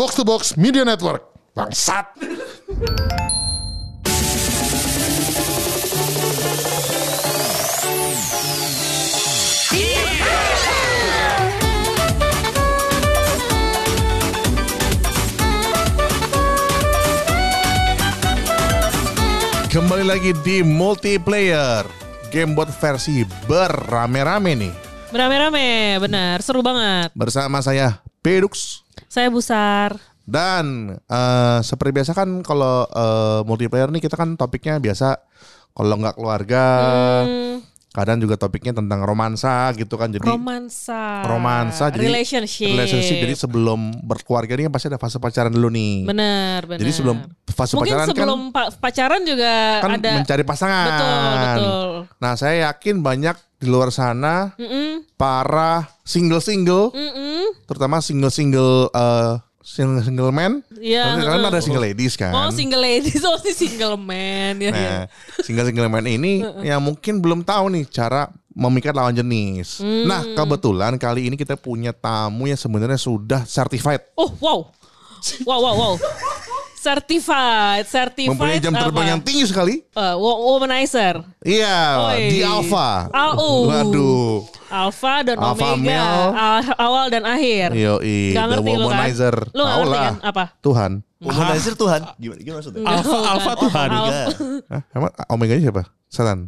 Box to Box Media Network. Bangsat. Kembali lagi di multiplayer game buat versi berame-rame nih Berame-rame, benar. Seru banget. bersama saya Pedux Saya Busar. dan eh, seperti biasa kan kalau eh, multiplayer nih kita kan topiknya biasa kalau nggak keluarga Hmm, kadang juga topiknya tentang romansa gitu kan jadi romansa. romansa jadi relationship. relationship jadi sebelum berkeluarga ini kan pasti ada fase pacaran dulu nih benar, benar. jadi sebelum fase Mungkin pacaran kan sebelum pa- pacaran juga kan ada mencari pasangan Betul, betul. nah saya yakin banyak di luar sana Mm-mm, para single-single mm-mm. terutama single-single eh, single single man Iya, heeh. ada single ladies kan Oh single ladies, oh si single man. Ya, ya. nah single-single man ini yang mungkin belum tahu nih cara memikat lawan jenis Hmm. nah kebetulan kali ini kita punya tamu yang sebenarnya sudah certified Oh wow, wow wow wow. Certified, certified. mempunyai jam terbang apa? yang tinggi sekali Eh, wo- womanizer. iya Oi. di Alpha Au. waduh Alpha dan Alpha Omega, male. Aw- awal dan akhir. Yo, Gak the ngerti lu kan? womanizer. Lu gak Tahu ngerti kan? Apa? Tuhan. Womanizer Tuhan. Gimana, gimana maksudnya? Alpha Alpha kan? Tuhan. Enggak. Hah? Emang Omega siapa? Setan.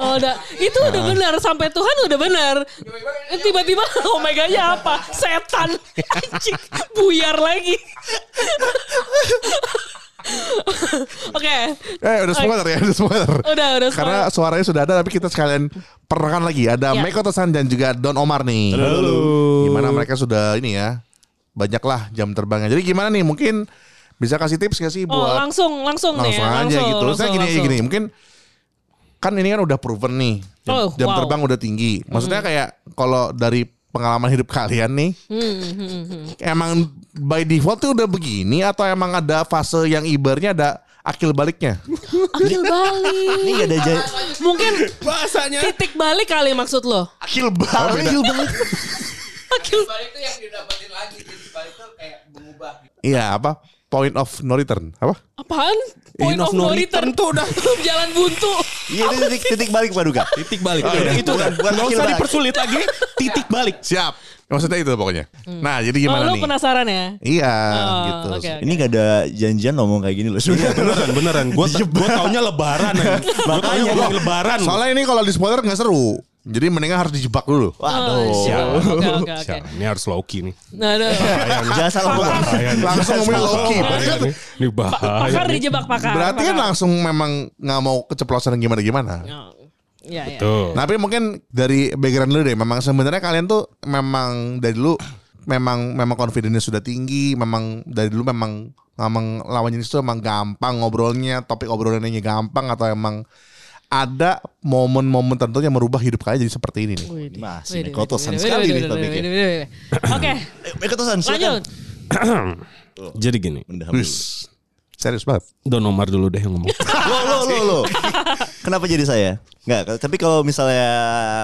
Oh, udah, itu udah benar sampai Tuhan udah benar. Tiba-tiba Omeganya apa? Setan. Anjing, buyar lagi. Oke. Eh udah spoiler ya, udah spoiler. Udah, udah Karena spoiler. suaranya sudah ada tapi kita sekalian perkenalkan lagi. Ada Ya. Meiko Tosan dan juga Don Omar nih. Halo. Gimana mereka sudah ini ya. Banyaklah jam terbangnya. Jadi gimana nih mungkin bisa kasih tips gak sih Oh, buat langsung langsung nih langsung ya. aja Langsung, gitu. Saya langsung, gini aja langsung. gini. Mungkin kan ini kan udah proven nih. Jam, Oh, jam wow. terbang udah tinggi. Maksudnya kayak kalau dari pengalaman hidup kalian nih Hmm, hmm, hmm, hmm. emang by default tuh udah begini atau emang ada fase yang ibarnya ada akil baliknya? Akil balik. Ini gak ada jaya. Mungkin Bahasanya titik balik kali maksud lo. Akil balik. Akil balik. Akil balik itu yang didapetin lagi titik balik itu kayak mengubah Iya apa? Point of no return. Apa? apaan? Point of no return tuh udah Jalan buntu. Iya itu titik, titik balik Pak Duga. titik balik. Oh, iya. itu nggak akil usah dipersulit lagi. Titik balik. Siap. Maksudnya itu pokoknya. Nah jadi Oh, gimana lu nih? penasaran ya? Iya Oh, gitu. oke, oke. Ini gak ada janjian ngomong kayak gini loh. Iya beneran beneran. Gue gue taunya lebaran. Gue taunya lebaran. Soalnya ini kalau di spoiler nggak seru. Jadi mendingan harus dijebak dulu. Oh, Waduh. siap. Oke, oke, oke. Siap, Ini harus low key nih. Nah, nah. Jangan salah ngomong. Langsung ngomongin Bahaya nih. Ini bahaya. Pakar dijebak pakar. berarti kan langsung memang nggak mau keceplosan gimana-gimana. Oh, Iya, iya. Tuh. Tapi mungkin dari background dulu deh. Memang sebenarnya kalian tuh memang dari dulu memang memang confidence sudah tinggi. Memang dari dulu memang memang lawan jenis itu emang gampang ngobrolnya, topik obrolannya gampang atau emang ada momen-momen tertentu yang merubah hidup kalian jadi seperti ini nih. Widih, Masih widih, kotosan sekali nih topiknya. Oke, Eh, ketusan silakan. lanjut. Jadi gini. Wis. Serius banget. Don Omar dulu deh yang ngomong. Lo lo lo lo. Kenapa jadi saya? Enggak, tapi kalau misalnya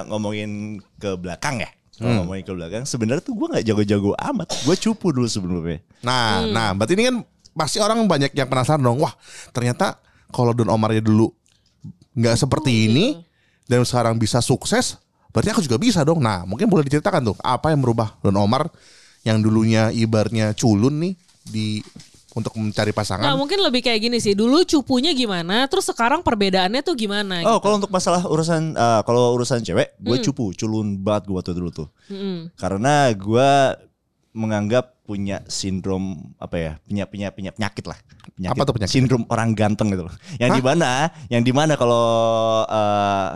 ngomongin ke belakang ya. Kalau ngomongin ke belakang, sebenarnya tuh gue nggak jago-jago amat. Gue cupu dulu sebelumnya. Nah, nah, berarti ini kan pasti orang banyak yang penasaran dong. Wah, ternyata kalau Don Omarnya dulu nggak seperti ini dan sekarang bisa sukses, berarti aku juga bisa dong. Nah, mungkin boleh diceritakan tuh apa yang merubah Don Omar yang dulunya ibarnya culun nih di untuk mencari Nah pasangan. mungkin lebih kayak gini sih. Dulu cupunya gimana, terus sekarang perbedaannya tuh gimana? Oh, gitu. kalau untuk masalah urusan eh, kalau urusan cewek, gue cupu, culun banget gue waktu dulu tuh. Mm-mm. Karena gue menganggap punya sindrom apa ya, punya punya punya penyakit lah. Penyakit, Apa tuh penyakit? Sindrom orang ganteng gitu loh. Yang di mana, yang di mana kalau eh,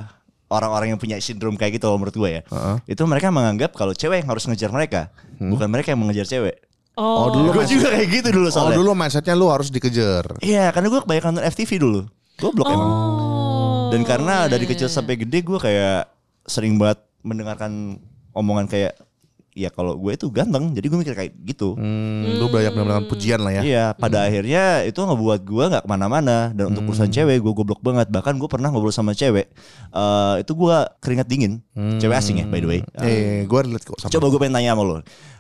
orang-orang yang punya sindrom kayak gitu menurut gue ya, Heeh. itu mereka menganggap kalau cewek yang harus ngejar mereka, bukan mereka yang mengejar cewek. Oh, dulu Gue juga kayak gitu dulu Oh, soalnya. dulu mindsetnya lu harus dikejar. Iya, karena gue kebanyakan nonton FTV dulu. Gue blok emang. Oh. Dan karena dari iya, kecil iya. sampai gede gue kayak sering banget mendengarkan omongan kayak ya kalau gue itu ganteng jadi gue mikir kayak gitu Hmm, lu banyak mendapatkan pujian lah ya. Iya, pada akhirnya itu ngebuat gue nggak ke mana-mana dan untuk urusan cewek gue goblok banget. Bahkan gue pernah ngobrol sama cewek, eh itu gue keringat dingin, cewek asing ya by the way. Eh, gue relate kok sama Coba gue pengen tanya sama lo,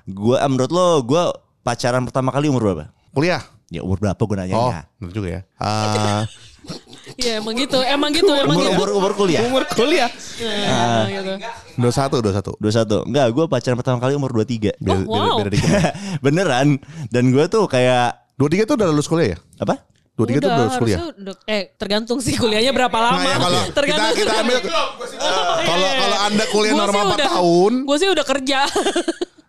gue menurut lo gue pacaran pertama kali umur berapa? kuliah. Ya umur berapa gue nanya Oh, ya? bener juga ya. Ah, Iya emang gitu, emang gitu, emang Umur, gitu. umur, umur kuliah? Umur kuliah. Nah, gitu. dua satu, dua satu. 21 Enggak, gue pacaran pertama kali umur 23 Beda, Oh, wow. beda, beda dikit. Beneran Dan gue tuh kayak Dua tiga tuh udah lulus kuliah ya? Apa? Dua tiga tuh udah lulus kuliah. udah- eh tergantung sih kuliahnya berapa lama. Nah, ya kalau kita tergantung. kita ambil kalau kalau anda kuliah Gua normal sih 4 udah- tahun, Gue sih udah kerja.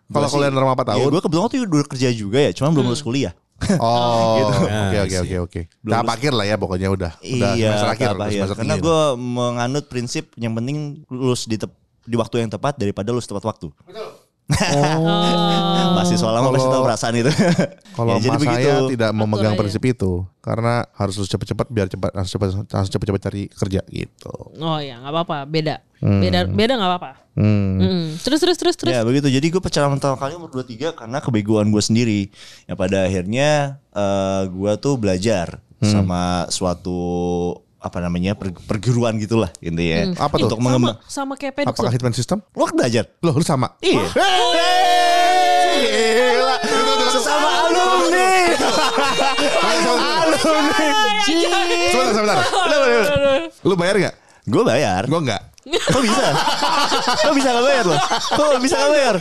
kalau kuliah normal 4 Ya, tahun. gue kebetulan tuh udah kerja juga ya Cuman belum lulus kuliah Oh, Gitu. oke oke oke oke. Tahap akhir lah ya pokoknya udah. Udah iya, semester akhir, udah akhir. semester Karena gue menganut prinsip yang penting lulus di tep- di waktu yang tepat daripada lulus tepat waktu. Oh. Masih soal lama pasti Kalau- tahu perasaan itu. Kalau Ya, jadi mas begitu. saya tidak memegang Atur aja. prinsip itu karena harus lulus cepet-cepet biar cepat harus cepat harus cepet-cepet cari kerja gitu. Oh ya nggak apa-apa, beda. Beda beda nggak apa-apa. Hmm. Hmm. Terus terus terus terus. Ya begitu. Jadi gue pacaran pertama kali umur 23 karena kebegoan gue sendiri. Yang pada akhirnya eh, gue tuh belajar Hmm. sama suatu apa namanya per- perguruan gitulah intinya. Hmm. Apa tuh? Untuk sama mengembang. sama kayak pedok. Apakah hitman system? Lo belajar? Loh, lu sama? Iya. Gila. Sesama alumni. alumni. Sebentar, sebentar. Lu bayar nggak? Gue bayar. Gue nggak. Kok bisa? Kok bisa gak bayar loh? Kok bisa gak bayar?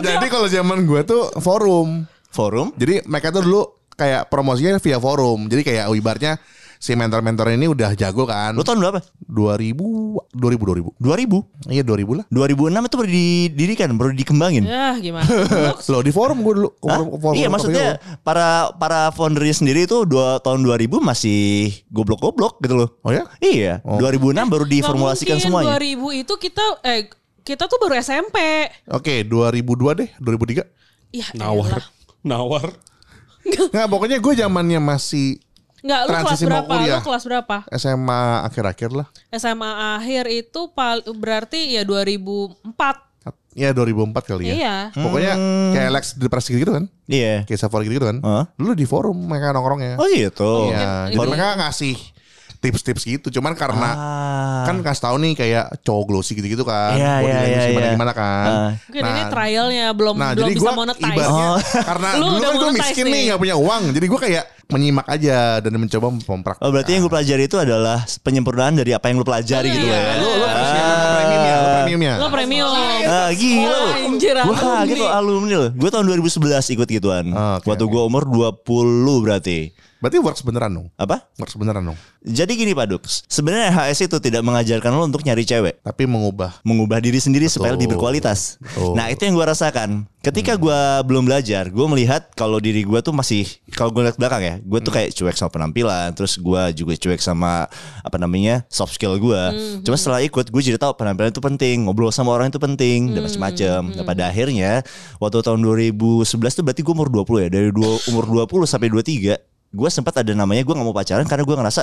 Jadi kalau zaman gue tuh forum. Forum? Jadi mereka tuh dulu kayak promosinya via forum. Jadi kayak ibaratnya si mentor-mentor ini udah jago kan. Lu tahun berapa? 2000 2000 2000. 2000? Iya 2000 lah. 2006 itu baru didirikan, baru dikembangin. Ya gimana? Loh di forum gue dulu. Forum- forum- iya maksudnya para para foundernya sendiri itu dua tahun 2000 masih goblok-goblok gitu loh. Oh ya? Iya, 2006 baru diformulasikan Nggak mungkin, semuanya. 2000 itu kita eh kita tuh baru SMP. Oke 2002 deh 2003. Ya Nawar. elah. Nawar. Nggak pokoknya gue zamannya masih Enggak, lu kelas berapa? kuliah. Lu kelas berapa? SMA akhir-akhir lah. SMA akhir itu pal berarti ya 2004. Ya 2004 kali ya. Iya. Pokoknya kayak Lex di Press gitu kan. Iya. Kayak Safari gitu kan. Hah? Dulu di forum mereka nongkrongnya. Oh gitu. Iya, jadi mereka ngasih tips-tips gitu. Cuman karena Ah. kan kasih tahu nih kayak cowok glossy gitu-gitu kan. Iya, Body language iya, gimana iya. gimana kan. Ah. Mungkin ini trialnya belum Nah, belum jadi bisa gue monetize. ibaratnya Oh. karena Lu dulu kan gue miskin nih. nih gak punya uang. Jadi gue kayak menyimak aja dan mencoba memprak. Oh berarti yang gue pelajari itu adalah penyempurnaan dari apa yang lu pelajari gitu Iya. ya. Lu lu premium ya, lu premiumnya. Lo premium. Ah, gila. Anjir, Gue alumni. kaget lo alumni lo. Gue tahun 2011 ikut gituan. Ah, oke, Waktu gue umur 20 berarti. Berarti works beneran dong. Apa? Works beneran dong. Jadi gini Pak Dux. Sebenarnya HS itu tidak mengajarkan lo untuk nyari cewek. Tapi mengubah. Mengubah diri sendiri supaya lebih berkualitas. Betul. Nah itu yang gue rasakan. Ketika gue belum belajar, gue melihat kalau diri gue tuh masih, kalau gue lihat belakang ya, gue tuh kayak cuek sama penampilan, terus gue juga cuek sama apa namanya soft skill gue. Cuma setelah ikut, gue jadi tahu penampilan itu penting, ngobrol sama orang itu penting, dan macam-macam. Nah pada akhirnya, waktu tahun 2011 tuh berarti gue umur 20 ya, dari dua, umur 20 sampai 23, gue sempat ada namanya gue nggak mau pacaran karena gue ngerasa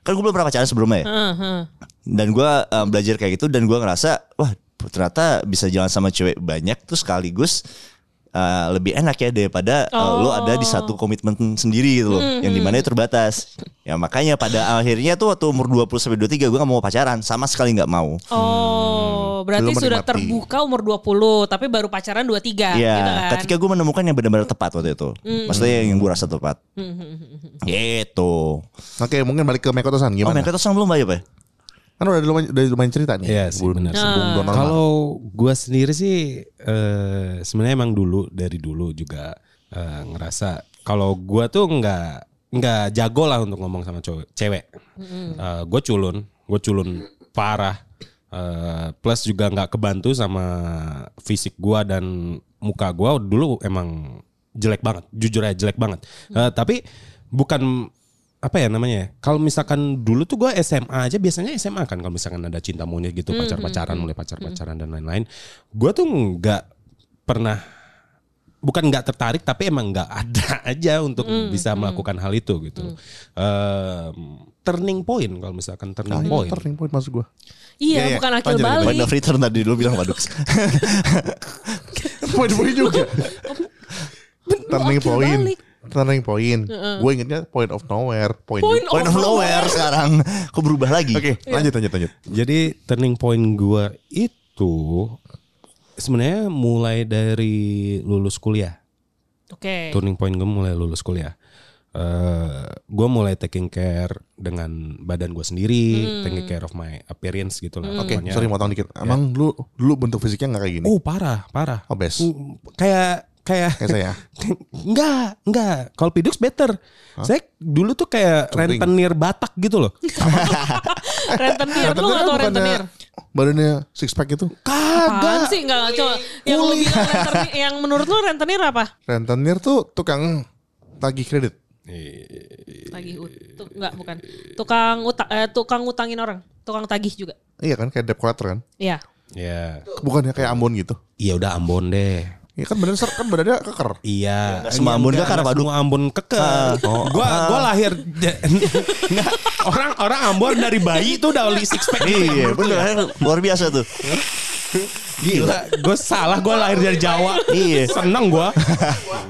kan gue belum pernah pacaran sebelumnya ya Heeh, heeh. dan gue um, belajar kayak gitu dan gue ngerasa wah ternyata bisa jalan sama cewek banyak terus sekaligus uh, lebih enak ya daripada uh, lo ada di satu komitmen sendiri gitu loh yang di mana itu terbatas ya makanya pada akhirnya tuh waktu umur 20 sampai 23 gue gak mau pacaran sama sekali nggak mau Oh, berarti Belum sudah menikmati. terbuka umur 20 tapi baru pacaran 23 Iya, gitu kan. ketika gue menemukan yang benar-benar tepat waktu itu, maksudnya yang gue rasa tepat, gitu. Oke, mungkin balik ke Mekotosan Oh, gimana? mereka tuh belum bayar ya? Kan udah lumayan, udah lumayan cerita nih. Iya sih, benar. Donald. Kalau gua sendiri sih eh, sebenarnya emang dulu dari dulu juga eh, ngerasa kalau gua tuh nggak nggak jago lah untuk ngomong sama cowok cewek. Eh, gue culun, gue culun parah. Eh, plus juga nggak kebantu sama fisik gua dan muka gua dulu emang jelek banget, jujur aja jelek banget. Eh, tapi bukan apa ya namanya ya? Kalau misalkan dulu tuh gue SMA aja biasanya SMA kan kalau misalkan ada cinta monyet gitu pacar-pacaran mulai pacar-pacaran dan lain-lain. Gue tuh nggak pernah bukan nggak tertarik tapi emang nggak ada aja untuk bisa melakukan hal itu gitu. Em, turning point kalau misalkan turning Ah, point. turning point maksud gue. Iya, Iya, iya. bukan akil Lanjut, lanjut. balik. Point of return tadi dulu bilang Pak Dux. Poin-poin juga. Turning akhir point. Turning point. Gue ingetnya point of nowhere. Point. Point Oke, Point of nowhere sekarang. Kok berubah lagi? lanjut lanjut lanjut. Jadi turning point gua itu sebenarnya mulai dari lulus kuliah. Oke. Turning point gue mulai lulus kuliah. eh gue mulai taking care dengan badan gue sendiri, taking care of my appearance gitu lah. Oke, Pokoknya- sorry motong dikit. Emang lu dulu bentuk fisiknya nggak kayak gini? Oh parah, parah. Oh, best. Uh, Kayak kayak Kayak saya. enggak, enggak. Kalau Pidux better. Saya dulu tuh kayak rentenir Batak gitu loh. rentenir lu Rentenir atau bukannya rentenir? Badannya six pack itu. Apaan Kagak. sih enggak coba yang lu bilang rentenir yang menurut lu rentenir apa? Rentenir tuh tukang tagih kredit. Tagih ut- tu- enggak bukan. Tukang utang eh, tukang utangin orang, tukang tagih juga. Iya kan kayak debt collector kan? Iya. Ya, Bukannya kayak Ambon gitu. iya udah Ambon deh. Iya kan badan ser kan badannya keker. Iya, Nggak semua Ambon Enggak, Pak Duk. Semua Ambon keker. gua gua lahir Nggak, orang orang Ambon dari bayi tuh udah oli six pack. gitu ya, Iya, lu ya? bener. Luar biasa tuh. Gila, gue salah gue lahir dari Jawa. Iya. Seneng gue.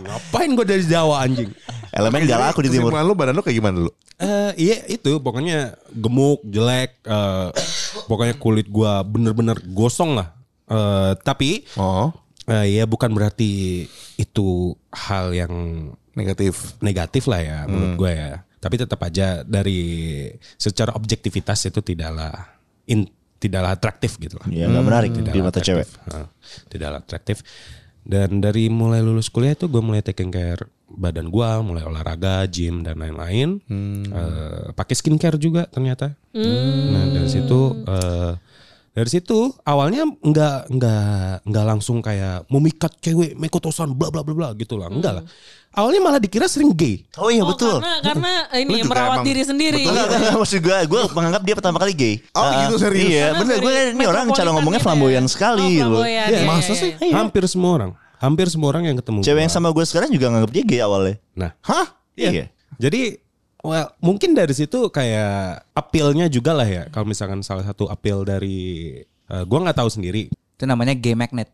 Ngapain gue dari Jawa anjing? Elemen gak laku di timur. Lu badan lu kayak gimana dulu? Eh iya itu pokoknya gemuk, jelek, eh pokoknya kulit gua bener-bener gosong lah. Eh tapi Oh, eh, ya bukan berarti itu hal yang negatif. negatif lah ya menurut gue ya. Tapi tetap aja dari secara objektivitas itu tidaklah in, tidaklah atraktif gitu lah. Iya, gak menarik di Tidaklah mata cewek. Heeh, tidaklah atraktif. Dan dari mulai lulus kuliah itu gue mulai taking care badan gue, mulai olahraga, gym dan lain-lain. Eh, pakai skincare juga ternyata. Nah dari situ, eh, dari situ awalnya nggak nggak nggak langsung kayak memikat cewek mekotosan bla bla bla bla gitu lah, enggak lah. Awalnya malah dikira sering gay. Oh iya Oh, betul. Karena karena ini Lu merawat emang- diri sendiri. Enggak, enggak, enggak, maksud gue, gue menganggap dia pertama kali gay. Oh, Ah, gitu, serius? Iya, Karena bener. Gue ini orang cara ngomongnya gitu ya. flamboyan sekali Oh, gitu loh. flamboyan, Iya, iya, masa iya, sih? iya. Hampir semua orang, hampir semua orang yang ketemu. Cewek gua. yang sama gue sekarang juga nganggap dia gay awalnya. Nah, Hah? Iya. Jadi well, mungkin dari situ kayak appeal-nya juga lah ya. Kalau misalkan salah satu appeal dari eh, gua nggak tahu sendiri. Itu namanya gay magnet.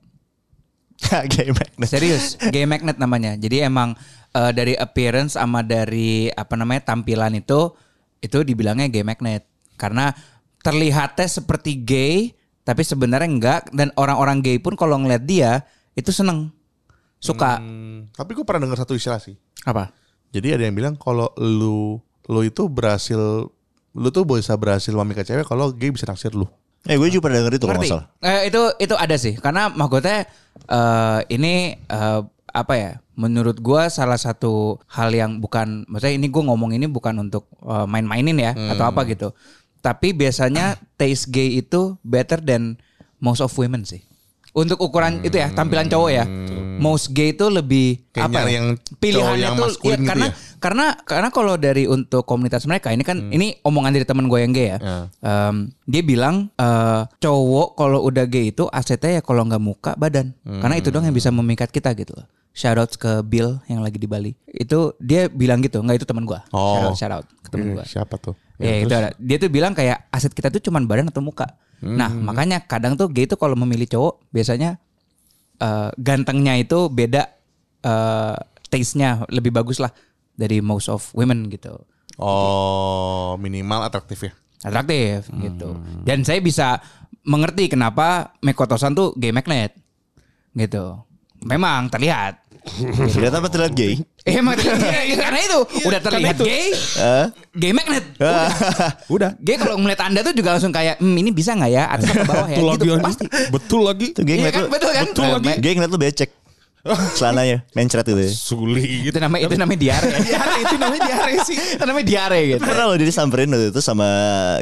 gay magnet. Serius, gay magnet namanya. Jadi emang eh, dari appearance sama dari apa namanya tampilan itu itu dibilangnya gay magnet karena terlihatnya seperti gay tapi sebenarnya enggak dan orang-orang gay pun kalau ngeliat dia itu seneng suka Hmm, tapi gue pernah dengar satu istilah sih. apa Jadi ada yang bilang kalau lu lu itu berhasil lu tuh bisa berhasil memikat cewek kalau gay bisa naksir lu. Eh gue juga pernah denger itu kalau. Eh, itu itu ada sih. Karena maksudnya eh, ini eh, apa ya menurut gua salah satu hal yang bukan maksudnya ini gua ngomong ini bukan untuk eh, main-mainin ya atau apa gitu. Tapi biasanya taste gay itu better than most of women sih. Untuk ukuran itu ya tampilan cowok ya most gay itu lebih Kayak apa ya, yang pilihannya yang tuh ya, gitu karena ya? karena karena kalau dari untuk komunitas mereka ini kan ini omongan dari teman gue yang gay ya. Ya. Em, dia bilang eh, cowok kalau udah gay itu asetnya ya kalau nggak muka badan. Karena itu dong yang bisa memikat kita gitu loh. Shout out ke Bill yang lagi di Bali. Itu dia bilang gitu, nggak itu teman gue. Oh. Shout out, shout out ke teman Eh, gue. siapa tuh? Ya, itu ada. Dia tuh bilang kayak aset kita tuh cuman badan atau muka. Nah makanya kadang tuh gay tuh kalau memilih cowok biasanya eh, gantengnya itu beda eh taste-nya lebih bagus lah dari most of women gitu. Oh, minimal atraktif ya. Atraktif gitu. Dan saya bisa mengerti kenapa Mekotosan tuh gay magnet. Gitu. Memang terlihat. Ternyata apa terlihat gay? Eh, emang terlihat karena itu udah terlihat gay, Eh? gay magnet. Udah. Gay kalau ngeliat Anda tuh juga langsung kayak, hmm, ini bisa nggak ya atas apa bawah ya? Betul lagi Gitu, anjing. pasti. Betul lagi. Itu gay Iya ngeliat kan, betul kan? Betul lagi. Gay ngeliat lu becek. Celananya mencret gitu ya. Sulit. Itu namanya itu namanya diare. diare itu namanya diare sih. Itu namanya diare gitu. Pernah loh dia disamperin waktu itu sama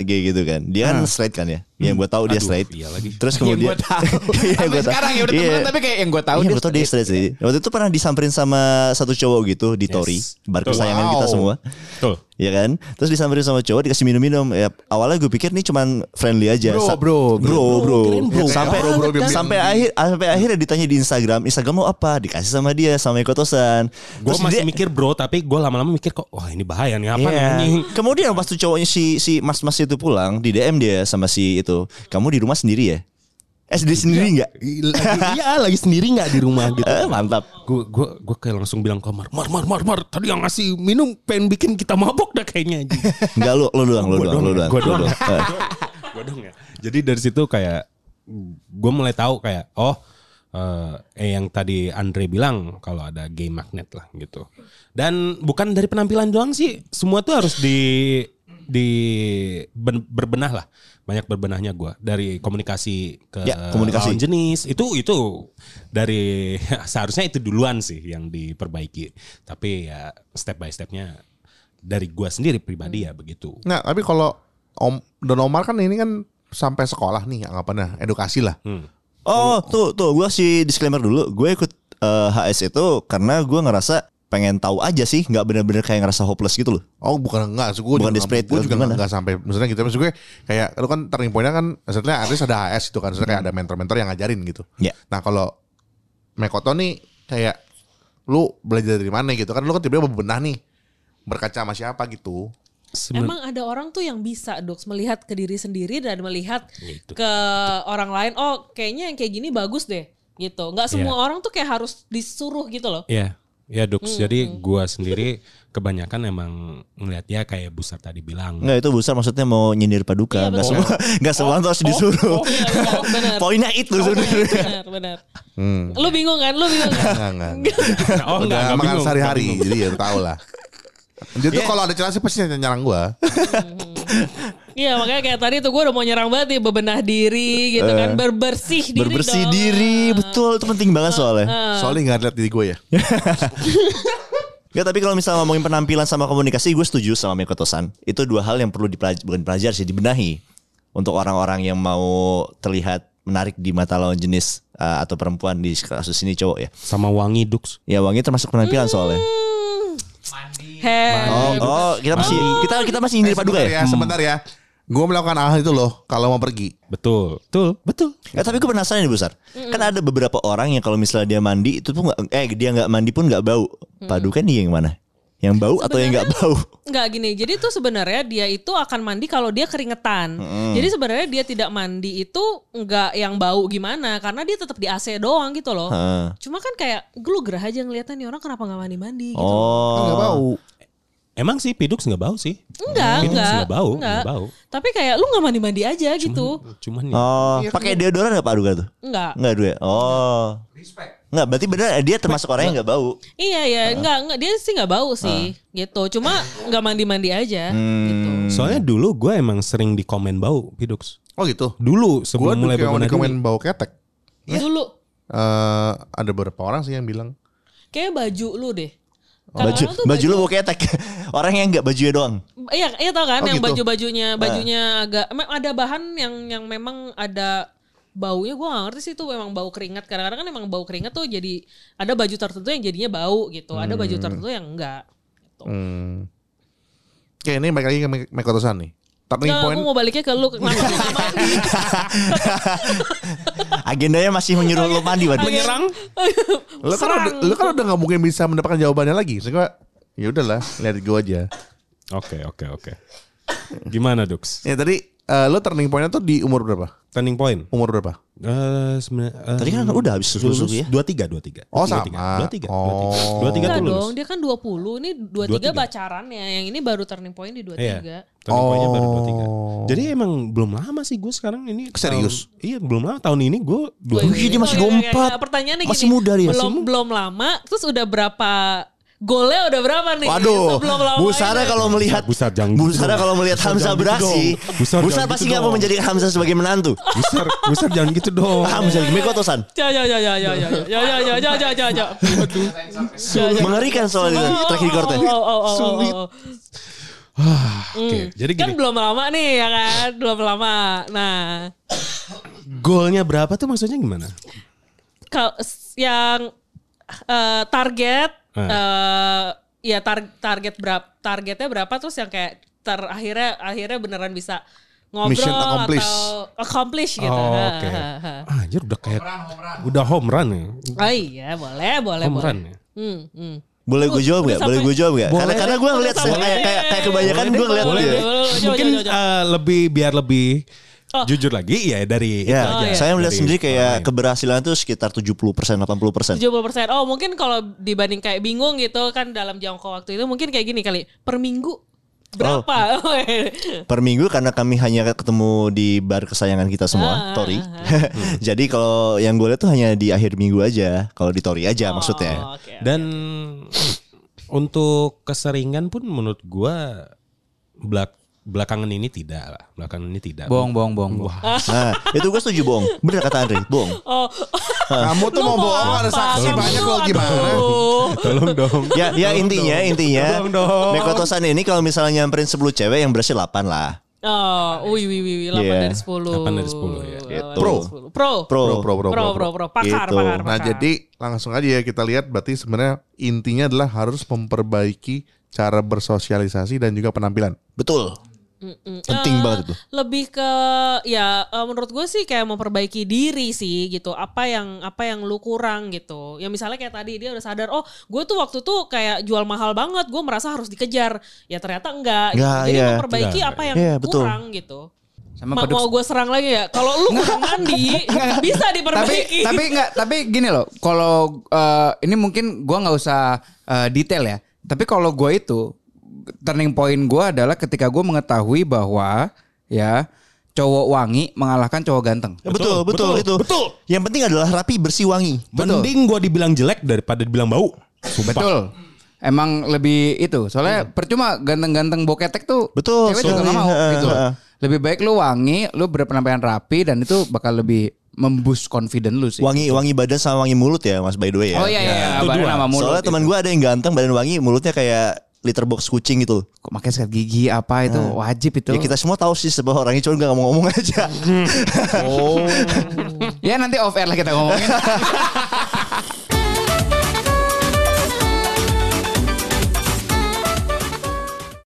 gay gitu kan. Dia kan straight kan ya. Yang gue tahu dia Aduh, straight. iya lagi. Terus Yang kemudian gue tahu. Iya gue tahu. sekarang ya udah Iya. temenan tapi kayak yang gue tahu Iya dia gue tahu dia straight sih. Waktu itu pernah disamperin sama satu cowok gitu di Tori. Bar kesayangan Wow. kita semua. Betul. Iya kan? Terus disamperin sama cowok dikasih minum-minum. Ya awalnya gue pikir nih cuman friendly aja. Bro, Sa- bro, bro, bro. Bro. Sampai Bro, bro, biar- sampai akhir sampai akhirnya ditanya di Instagram, Instagram lo apa? Dikasih sama dia sama Ekotosan. Gue masih dia- mikir bro, tapi gue lama-lama mikir kok, wah ini bahaya nih apa nih Iya. anjing. Kemudian pas tuh cowoknya si si mas-mas itu pulang di DM dia sama si itu, kamu di rumah sendiri ya? Eh sendiri sendiri nggak? iya lagi sendiri nggak di rumah gitu. Eh, mantap. Gue gue gue kayak langsung bilang ke Mar, Mar, Mar, Mar, Mar, tadi yang ngasih minum pengen bikin kita mabok dah kayaknya. anjing." Enggak lu, lu doang, lu doang, lu doang, doang. gua lu doang. doang. Eh. gue dong ya. Jadi dari situ kayak gue mulai tahu kayak oh eh eh, yang tadi Andre bilang kalau ada game magnet lah gitu. Dan bukan dari penampilan doang sih, semua tuh harus di di ben- berbenah lah. Banyak berbenahnya gue dari komunikasi ke Ya, komunikasi. lawan jenis itu itu dari seharusnya itu duluan sih yang diperbaiki. Tapi ya step by stepnya dari gua sendiri pribadi ya begitu. Nah, tapi kalau Om Don Omar kan ini kan sampai sekolah nih anggapannya edukasi lah. Hmm. Oh, tuh tuh gue sih disclaimer dulu. Gue ikut eh, HS itu karena gue ngerasa pengen tahu aja sih, nggak bener-bener kayak ngerasa hopeless gitu loh. Oh bukan enggak, gue Bukan juga, desperate, gue juga enggak sampai maksudnya gitu. Maksud gue kayak lu kan turning pointnya kan maksudnya artis ada HS itu kan, maksudnya kayak ada mentor-mentor yang ngajarin gitu. Ya. Nah kalau Mekoto nih kayak lu belajar dari mana gitu kan, lu kan tiba-tiba bebenah nih berkaca sama siapa gitu. Seben- Emang ada orang tuh yang bisa dok melihat ke diri sendiri dan melihat Gitu. ke orang lain. Oh kayaknya yang kayak gini bagus deh gitu. Nggak semua Iya. orang tuh kayak harus disuruh gitu loh. Iya, ya Dux. Jadi gua sendiri kebanyakan emang ngelihatnya kayak Busar tadi bilang. Nggak itu besar maksudnya mau nyindir paduka. Iya, Nggak semua, nggak semua tuh harus disuruh. Oh, iya, iya, benar. Poinnya itu sebenarnya. benar, benar. Hmm. Lu bingung kan? Lu bingung kan? Enggak, enggak. enggak. Oh enggak, enggak makan bingung. sehari-hari, enggak jadi ya tau lah. Dia tuh kalau ada celah sih pasti nyerang gua. Iya makanya kayak tadi tuh gue udah mau nyerang banget nih bebenah diri gitu kan berbersih diri Berbersih dong. diri, betul itu penting banget soalnya. Soalnya nggak lihat diri gue ya. Ya tapi kalau misalnya ngomongin penampilan sama komunikasi gue setuju sama Mikoto-san. Itu dua hal yang perlu dipelajari, bukan pelajari sih, dibenahi. Untuk orang-orang yang mau terlihat menarik di mata lawan jenis uh, atau perempuan di kasus ini cowok ya. Sama wangi Dux. Ya wangi termasuk penampilan soalnya. Oh, oh kita masih kita kita masih nyindir paduka Sebentar ya. ya, sebentar ya. Gue melakukan hal itu loh kalau mau pergi. Betul, betul, betul. Ya, tapi gue penasaran nih besar. Kan ada beberapa orang yang kalau misalnya dia mandi itu tuh nggak eh dia nggak mandi pun nggak bau. Paduka nih yang mana? Yang bau atau yang nggak bau? Nggak gini, jadi tuh sebenarnya dia itu akan mandi kalau dia keringetan. Jadi sebenarnya dia tidak mandi itu nggak yang bau gimana, karena dia tetap di AC doang gitu loh. Heeh. Cuma kan kayak gue gerah aja ngeliatnya nih orang kenapa nggak mandi-mandi gitu. Oh. Enggak bau. Emang sih Pidux nggak bau sih. Enggak, Pidux enggak. nggak bau, enggak. nggak bau. Tapi kayak lu nggak mandi-mandi aja gitu. Cuman ya. Oh, pakai deodoran nggak paduka tuh? Enggak. Enggak dua. ya? Oh. Enggak, berarti bener dia termasuk orang yang nggak bau. Iya ya, enggak enggak dia sih nggak bau sih, gitu. Cuma nggak mandi-mandi aja, gitu. Soalnya dulu gue emang sering di komen bau Pidux. Oh gitu. Dulu sebelum mulai mulai berbenah dikomen bau ketek. Dulu Eh ada beberapa orang sih yang bilang. kayak baju lu deh. Baju Kadang-kadang tuh baju lu mau ketek. Orang yang enggak bajunya doang. Iya, iya tau kan Oh, yang gitu. baju-bajunya bajunya agak emang ada bahan yang yang memang ada baunya gue gak ngerti sih itu memang bau keringat kadang-kadang kan emang bau keringat tuh jadi ada baju tertentu yang jadinya bau gitu ada baju tertentu yang enggak gitu. Hmm. Oke ini balik lagi ke Mek- Mekotosan nih. Turning Nggak, point. aku mau baliknya ke lu? Agendanya masih menyuruh lu mandi, Wan. Menyerang? Lu kan udah, lu kan udah gak mungkin bisa mendapatkan jawabannya lagi. Maksud gue, ya udahlah, lihat gue aja. Oke, oke, oke. Gimana Dux? Ya tadi eh, lu turning pointnya tuh di umur berapa? Turning point. Umur berapa? Eh sebenarnya eh, Tadi kan udah habis susu-susu ya. Dua tiga, dua tiga. Oh, Dua sama. tiga, Dua tiga, Oh. dua tiga tuh lulus. dong, dia kan 20. Ini 23 23. pacarannya. Yang ini baru turning point di 23. Iya. Turning point-nya baru dua tiga. Oh. Jadi emang belum lama sih gue sekarang ini. Serius? tahun- iya belum lama tahun ini gue dua. Wih, dia masih. 24. Nah, Pertanyaannya Masih gini, muda dia. Belum belum lama, terus udah berapa golnya udah berapa nih? Waduh, Sebelum lama Bu Sarah ini. kalau melihat Busar jangan Bu gitu Sarah dong. kalau melihat Busar Hamzah jangan gitu beraksi, dong. Busar Busar pasti gitu nggak mau dong. menjadikan Hamzah sebagai menantu. Besar, besar jangan gitu dong. Hamzah Mekotosan. Ya ya ya ya ya ya ya ya ya ya ya ya ya. Mengerikan soal itu track recordnya. Oh, oh, oh, oh, oh, oh. Oke, jadi Kan gini. belum lama nih ya kan, belum lama. Nah, Golnya berapa tuh maksudnya gimana? kalau yang eh, target Eh ya tar- target berapa targetnya berapa terus yang kayak ter akhirnya akhirnya beneran bisa ngobrol Mission accomplished. atau accomplish gitu. Oh, oke. ha. Ah, Anjir udah kayak udah home run ya. Oh iya boleh boleh Home boleh. run ya. Hmm, hmm. Boleh gue jawab gak? Boleh gue jawab gak? Karena Boleh karena gue ngeliat kayak kayak kayak kebanyakan gue ngeliat Boleh dia. deh. Boleh, boleh, Mungkin eh, lebih biar lebih Oh. jujur lagi ya dari itu Ya, aja. saya melihat Dari sendiri kayak lain. keberhasilan tuh sekitar 70% 80%. 70%. Oh, mungkin kalau dibanding kayak bingung gitu kan dalam jangka waktu itu mungkin kayak gini kali. Per minggu berapa? Per minggu karena kami hanya ketemu di bar kesayangan kita Ah, semua, Tori. ah, Jadi kalau yang gue lihat tuh hanya di akhir minggu aja, kalau di Tori aja maksudnya. Oh, oke. Dan untuk keseringan pun menurut gua belak belakangan ini tidak lah. Belakangan ini tidak. Bohong, bohong, bohong. bohong. Nah, itu gue setuju bohong. Bener kata Andre, bohong. Oh, Kamu tuh mau bohong ada saksi Kamu banyak kok gimana? Tolong dong. Ya, ya intinya, intinya. Tolong dong. Mekotosan ini kalau misalnya nyamperin 10 cewek yang berhasil 8 lah. Oh, wih, wih, wih, 8 Iya. dari 10. 8 dari 10 ya. Gitu. Pro. Pro. Pro. Pro. Pro, pro, pro, Pro, pro, pro. Pakar, Gitu. pakar, Nah pakar. jadi langsung aja ya kita lihat berarti sebenarnya intinya adalah harus memperbaiki cara bersosialisasi dan juga penampilan. Betul. Mm-mm. Eh, Penting banget itu. Lebih ke ya eh, menurut gue sih kayak memperbaiki diri sih gitu. Apa yang apa yang lu kurang gitu. Ya misalnya kayak tadi dia udah sadar, oh gue tuh waktu tuh kayak jual mahal banget, gue merasa harus dikejar. Ya ternyata enggak. gitu. Jadi iya. memperbaiki Enggak. apa yang Iya, betul. kurang gitu. Sama Ma- mau gue serang lagi ya. Kalau lu kurang mandi, bisa tapi diperbaiki. tapi enggak tapi gini loh kalau eh, ini mungkin gua nggak usah eh, detail ya tapi kalau gua itu turning point gua adalah ketika gua mengetahui bahwa ya cowok wangi mengalahkan cowok ganteng Ya, betul, betul, betul, itu. betul. Yang penting adalah rapi, bersih, wangi. Betul. Mending gua dibilang jelek daripada dibilang bau. Sumpah. betul emang lebih itu soalnya percuma ganteng-ganteng boketek tuh Betul, cewek juga nggak mau gitu lebih baik lu wangi lu berpenampilan rapi dan itu bakal lebih memboost confident lu sih Wangi, wangi badan sama wangi mulut ya, Mas by the way ya. oh iya iya, iya. itu badan dua. sama mulut Soalnya teman gitu. gue ada yang ganteng badan wangi, mulutnya kayak liter box kucing gitu. kok pakai sikat gigi apa itu? Wajib itu. Ya kita semua tahu sih sebuah orangnya cuma nggak ngomong-ngomong aja. ya nanti off air lah kita ngomongin